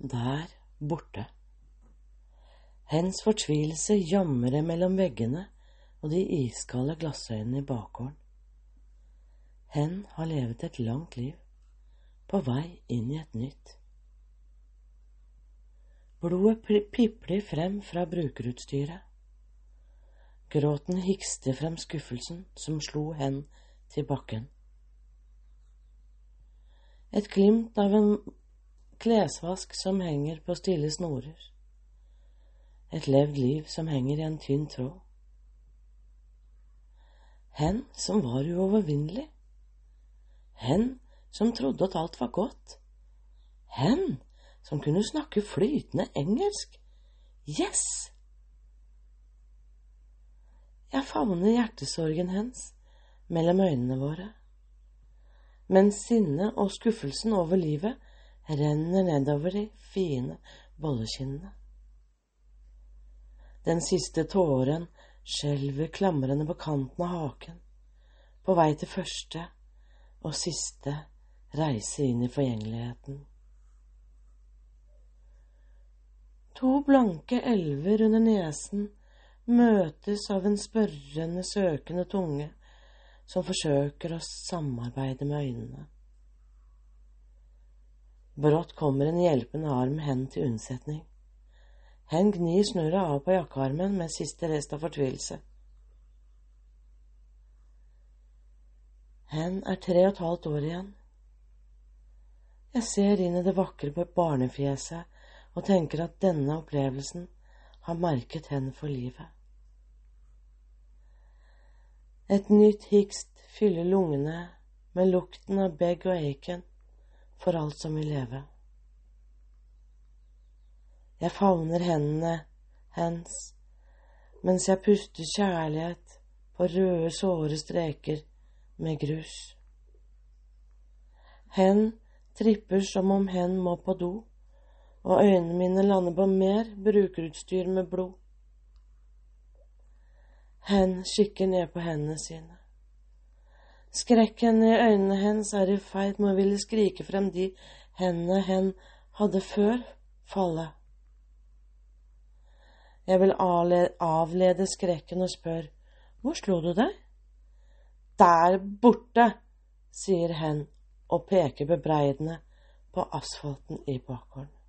der borte. Hens fortvilelse jamrer mellom veggene og de iskalde glassøynene i bakgården. Hen har levet et langt liv, på vei inn i et nytt. Blodet pipler frem fra brukerutstyret. Gråten hikster frem skuffelsen som slo hen til bakken. Et glimt av en klesvask som henger på stille snorer. Et levd liv som henger i en tynn tråd. Hen som var uovervinnelig. Hen som trodde at alt var godt. Hen som kunne snakke flytende engelsk. Yes! Jeg favner hjertesorgen hens mellom øynene våre, mens sinnet og skuffelsen over livet renner nedover de fine bollekinnene. Den siste tåren skjelver klamrende på kanten av haken, på vei til første og siste reise inn i forgjengeligheten. To blanke elver under nesen møtes av en spørrende, søkende tunge som forsøker å samarbeide med øynene. Brått kommer en hjelpende arm hen til unnsetning. Hen gnir snurret av på jakkearmen med siste rest av fortvilelse. Hen er tre og et halvt år igjen. Jeg ser inn i det vakre på barnefjeset og tenker at denne opplevelsen har merket hen for livet. Et nytt hikst fyller lungene med lukten av begg og eiken for alt som vil leve. Jeg favner hendene hens mens jeg puster kjærlighet på røde, såre streker med grus. Hen tripper som om hen må på do, og øynene mine lander på mer brukerutstyr med blod. Hen kikker ned på hendene sine. Skrekken i øynene hennes er i ferd med å ville skrike frem de hendene hen hadde før fallet. Jeg vil avlede skrekken og spør, hvor slo du deg? Der borte, sier hen og peker bebreidende på asfalten i bakgården.